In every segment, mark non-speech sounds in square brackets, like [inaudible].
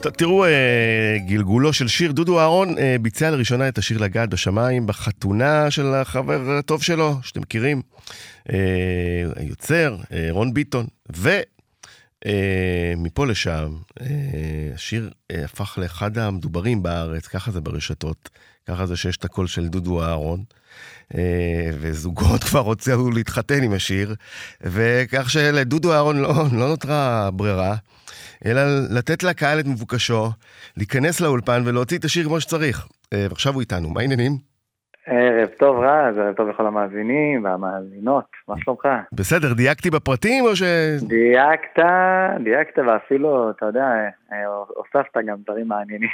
תראו, גלגולו של שיר, דודו אהרון ביצע לראשונה את השיר לגעת בשמיים בחתונה של החבר הטוב שלו, שאתם מכירים, היוצר, רון ביטון, ו... מפה לשם, השיר הפך לאחד המדוברים בארץ, ככה זה ברשתות, ככה זה שיש את הקול של דודו אהרון. וזוגות [laughs] כבר רוצים להתחתן עם השיר, וכך שלדודו אהרון לא, לא נותרה ברירה, אלא לתת לקהל את מבוקשו, להיכנס לאולפן ולהוציא את השיר כמו שצריך. ועכשיו הוא איתנו, מה העניינים? ערב טוב רז, ערב טוב לכל המאזינים והמאזינות, מה שלומך? בסדר, דייקתי בפרטים או ש... דייקת, דייקת ואפילו, אתה יודע, הוספת גם דברים מעניינים.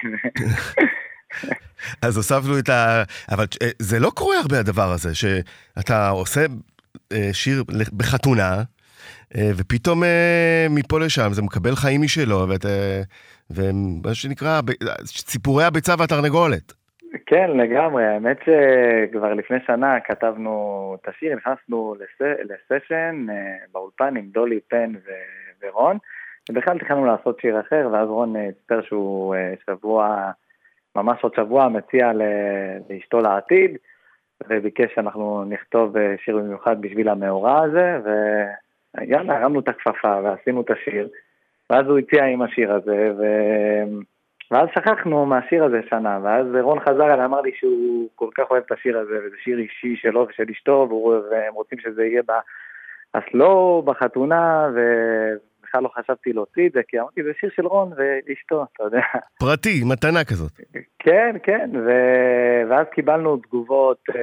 [laughs] אז הוספנו את ה... אבל זה לא קורה הרבה הדבר הזה, שאתה עושה שיר בחתונה, ופתאום מפה לשם זה מקבל חיים משלו, ומה שנקרא, סיפורי הביצה והתרנגולת. כן, לגמרי. האמת שכבר לפני שנה כתבנו את השיר, נכנסנו לסשן באולפן עם דולי, פן ורון, ובכלל תכננו לעשות שיר אחר, ואז רון סיפר שהוא שבוע... ממש עוד שבוע מציע לאשתו לעתיד, וביקש שאנחנו נכתוב שיר במיוחד בשביל המאורע הזה, ויאללה, הרמנו את הכפפה ועשינו את השיר, ואז הוא הציע עם השיר הזה, ו... ואז שכחנו מהשיר הזה שנה, ואז רון חזר אליי, אמר לי שהוא כל כך אוהב את השיר הזה, וזה שיר אישי שלו ושל אשתו, והם רוצים שזה יהיה בסלואו, בחתונה, ו... בכלל לא חשבתי להוציא את זה, כי אמרתי, זה שיר של רון ואשתו, אתה יודע. פרטי, מתנה כזאת. כן, כן, ו... ואז קיבלנו תגובות uh,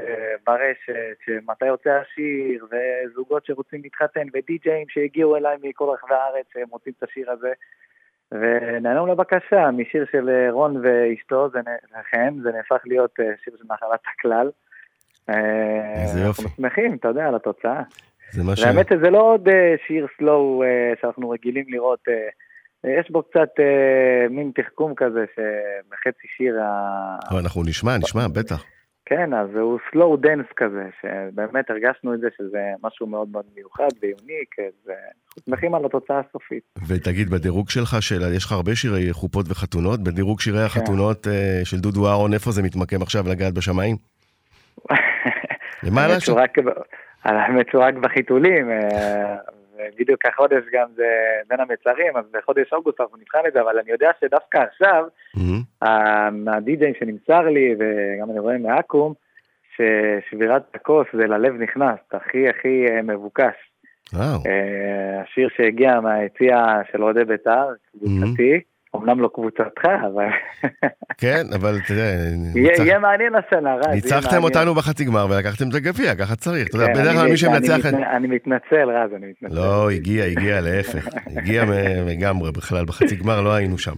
ברשת, שמתי יוצא השיר, וזוגות שרוצים להתחתן, ודי-ג'אים שהגיעו אליי מכל רחבי הארץ, שהם רוצים את השיר הזה. ונענו לבקשה משיר של רון ואשתו, זה לכן, זה נהפך להיות שיר של נחלת הכלל. איזה יופי. אנחנו שמחים, אתה יודע, על התוצאה. זה מה ש... והאמת שזה לא עוד שיר סלואו שאנחנו רגילים לראות, יש בו קצת מין תחכום כזה שבחצי שיר ה... אנחנו נשמע, נשמע, בטח. כן, אז הוא slow dance כזה, שבאמת הרגשנו את זה שזה משהו מאוד מאוד מיוחד ו unique, אז אנחנו שמחים על התוצאה הסופית. ותגיד, בדירוג שלך, של, יש לך הרבה שירי חופות וחתונות, בדירוג שירי החתונות של דודו אהרון, איפה זה מתמקם עכשיו לגעת בשמיים? [laughs] למעלה. האמת שהוא רק בחיתולים, בדיוק החודש גם זה בין המצרים, אז בחודש אוגוסט אנחנו נבחן את זה, אבל אני יודע שדווקא עכשיו, מהדי-ג'יי שנמסר לי, וגם אני רואה מאקו"ם, ששבירת הכוס זה ללב נכנס, הכי הכי מבוקש. השיר שהגיע מהיציע של אוהדי בית"ר, קבוצתי. אמנם לא קבוצתך, אבל... כן, אבל תראה... יהיה מעניין השנה, רז. ניצחתם אותנו בחצי גמר ולקחתם את הגביע, ככה צריך. אתה יודע, בדרך כלל מי שמנצח... אני מתנצל, רז, אני מתנצל. לא, הגיע, הגיע, להפך. הגיע לגמרי, בכלל, בחצי גמר לא היינו שם.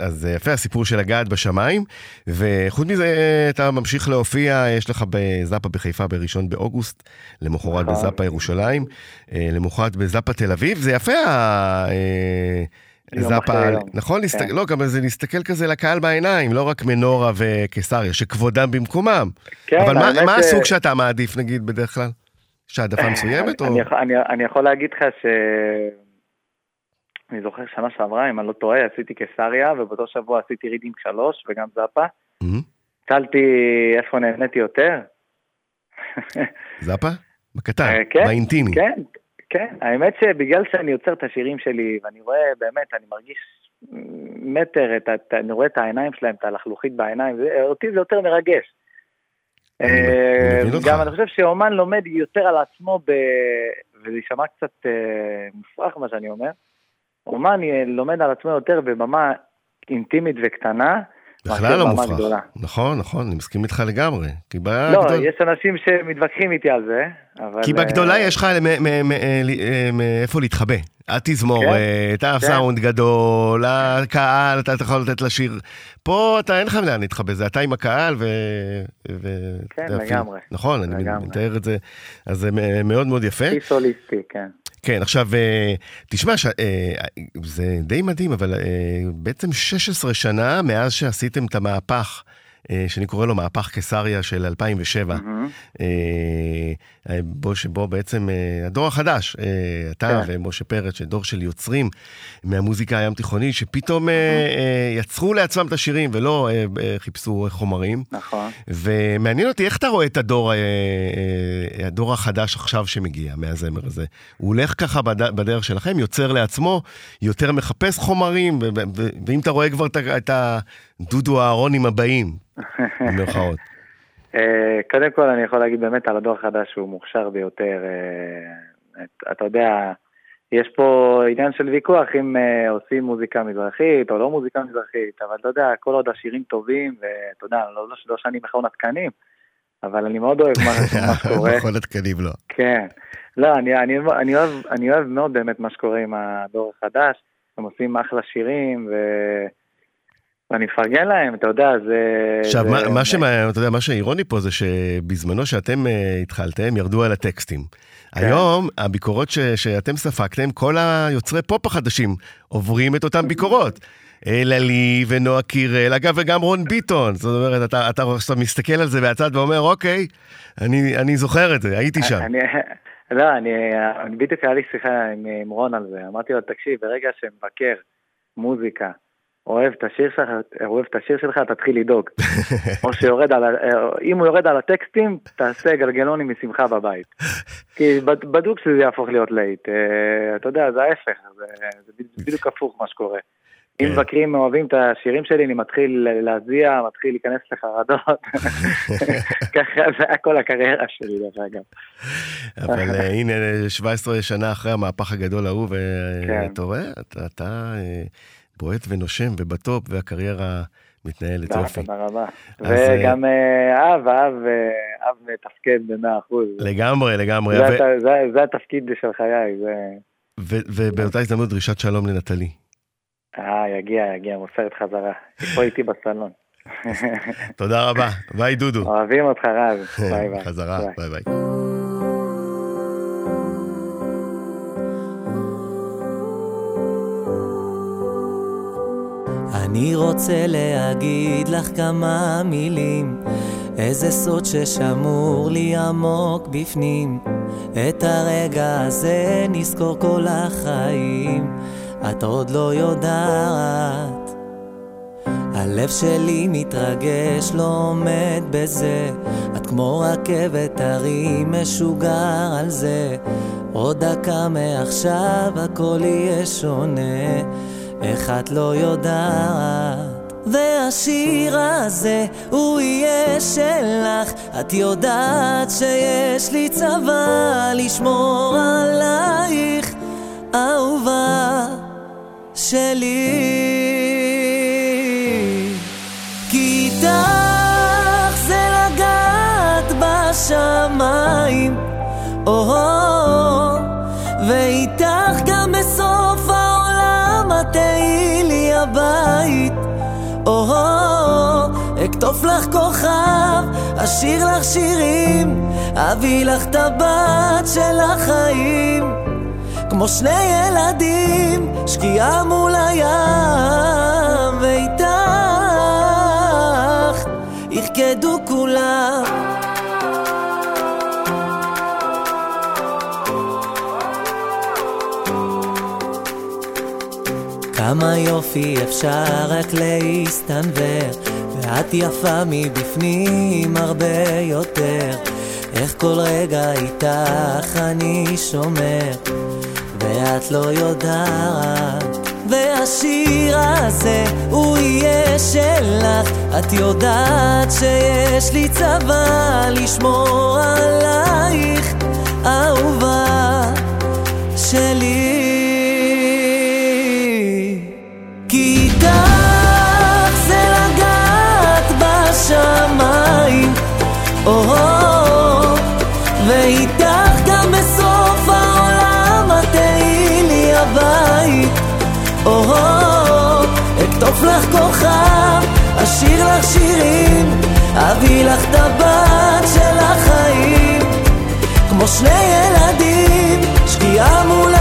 אז יפה הסיפור של לגעת בשמיים, וחוץ מזה אתה ממשיך להופיע, יש לך בזאפה בחיפה בראשון באוגוסט, למחרת בזאפה ירושלים, למחרת בזאפה תל אביב, זה יפה זאפה, נכון? כן. לא, גם זה להסתכל כזה לקהל בעיניים, לא רק מנורה וקיסריה, שכבודם במקומם. כן, אבל מה, מה הסוג שאתה מעדיף, נגיד, בדרך כלל? יש העדפה מסוימת? אני, או... אני, אני יכול להגיד לך ש... אני זוכר שנה שעברה, אם אני לא טועה, עשיתי קיסריה, ובאותו שבוע עשיתי רידינג 3 וגם זאפה. שאלתי איפה נהניתי יותר. זאפה? [laughs] בקטן, כן, באינטימי. כן, כן, האמת שבגלל שאני יוצר את השירים שלי, ואני רואה, באמת, אני מרגיש מטר, את, את, אני רואה את העיניים שלהם, את הלחלוכית בעיניים, זה, אותי זה יותר מרגש. אותך. גם אני חושב שאומן לומד יותר על עצמו, ב... וזה יישמע קצת מופרך מה שאני אומר, אומן לומד על עצמו יותר בבמה אינטימית וקטנה, בכלל לא מופרך. גדולה. נכון, נכון, אני מסכים איתך לגמרי. כי לא, גדול... יש אנשים שמתווכחים איתי על זה, אבל... כי בגדולה יש לך מאיפה להתחבא. התזמורת, כן, כן. הסאונד גדול, הקהל, אתה יכול לתת לשיר. פה אתה אין לך לאן להתחבא, זה אתה עם הקהל ו... ו... כן, לגמרי. נכון, לגמרי. אני מתאר את זה, אז זה מאוד מאוד יפה. הכי סוליסטי, כן. כן, עכשיו, תשמע, ש... זה די מדהים, אבל בעצם 16 שנה מאז שעשיתם את המהפך. אה, שאני קורא לו מהפך קיסריה של 2007, Mm-hmm. אה, בו שבו בעצם אה, הדור החדש, אה, אתה כן. ומשה פרץ, דור של יוצרים מהמוזיקה הים תיכונית, שפתאום אה, אה, יצרו לעצמם את השירים ולא אה, אה, חיפשו חומרים. נכון. ומעניין אותי איך אתה רואה את הדור, אה, אה, הדור החדש עכשיו שמגיע מהזמר הזה. הוא הולך ככה בד- בדרך שלכם, יוצר לעצמו, יותר מחפש חומרים, ואם אתה רואה כבר את ה- את הדודו אהרונים הבאים, במירכאות. [laughs] אה, קודם כל אני יכול להגיד באמת על הדור החדש שהוא מוכשר ביותר. אה, את- אתה יודע, יש פה עניין של ויכוח אם אה, עושים מוזיקה מזרחית או לא מוזיקה מזרחית, אבל אתה יודע, כל עוד השירים טובים, ואתה יודע, לא, לא, לא שאני מכון התקנים, אבל אני מאוד אוהב מה, מה שקורה. [laughs] מכון התקנים לא. כן. לא, אני, אני, אני, אוהב, אני אוהב מאוד באמת מה שקורה עם הדור החדש, הם עושים אחלה שירים, ו... ואני מפרגן להם, אתה יודע, זה... עכשיו, זה... מה, מה, שמה, אתה יודע, מה שאירוני פה זה שבזמנו שאתם uh, התחלתם, ירדו על הטקסטים. כן. היום, הביקורות ש, שאתם ספגתם, כל היוצרי פופ החדשים עוברים את אותן ביקורות. אלעלי ונועה קירל, אגב, וגם רון ביטון. זאת אומרת, אתה, אתה עכשיו מסתכל על זה מהצד ואומר, אוקיי, אני, אני זוכר את זה, הייתי שם. אני, [laughs] לא, אני, אני בדיוק היה לי שיחה עם, עם רון על זה, אמרתי לו, תקשיב, ברגע שמבקר מוזיקה אוהב את השיר שלך, אוהב את השיר שלך, תתחיל לדאוג. או שיורד על, ה- אם הוא יורד על הטקסטים, תעשה גלגלונים משמחה בבית. כי בד- בדוק שזה יהפוך להיות להיט. אה, אתה יודע, זה ההפך, זה, זה בדיוק הפוך מה שקורה. אם כן. מבקרים אוהבים את השירים שלי, אני מתחיל להזיע, מתחיל להיכנס לחרדות. [laughs] ככה זה היה כל הקריירה שלי, דרך אגב. אבל אה, הנה, 17 שנה אחרי המהפך הגדול ההוא, כן. ואתה רואה, אתה, אה, בועט ונושם ובטופ, והקריירה מתנהלת תודה, יופי. תודה רבה. אז, אה, וגם אה, אב, אב, אה, אב מתפקד במאה אחוז. לגמרי, לגמרי. זה התפקיד של חיי, זה... ובאותה הזדמנות דרישת שלום לנטלי. אה, יגיע, יגיע, מוסרת חזרה. היא פה איתי בסלון. [laughs] תודה רבה. ביי דודו. אוהבים אותך רז, [laughs] ביי ביי. חזרה, ביי. ביי אני רוצה להגיד לך כמה מילים, איזה סוד ששמור לי עמוק בפנים. את הרגע הזה נזכור כל החיים, את עוד לא יודעת. הלב שלי מתרגש, לא עומד בזה. את כמו רכבת הרים משוגע על זה. עוד דקה מעכשיו הכל יהיה שונה. איך את לא יודעת? והשיר הזה הוא יהיה שלך, את יודעת שיש לי צבא לשמור עלייך, אהובה שלי. כי איתך זה לגעת בשמיים, או הבית, או אקטוף לך כוכב, אשיר לך שירים, אביא לך את הבת של החיים. כמו שני ילדים, שקיעה מול הים, ואיתך ירקדו כולם. כמה יופי אפשר רק להסתנוור, ואת יפה מבפנים הרבה יותר. איך כל רגע איתך אני שומר, ואת לא יודעת. והשיר הזה הוא יהיה שלך, את יודעת שיש לי צבא לשמור עלייך, אהובה שלי. לך כוכב, אשיר לך שירים, אביא לך את הבת של החיים, כמו שני ילדים, שקיעה מול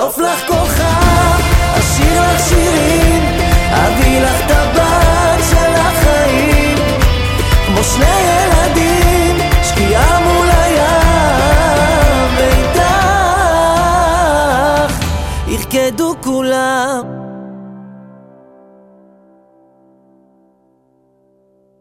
אקטוף לך כוכב,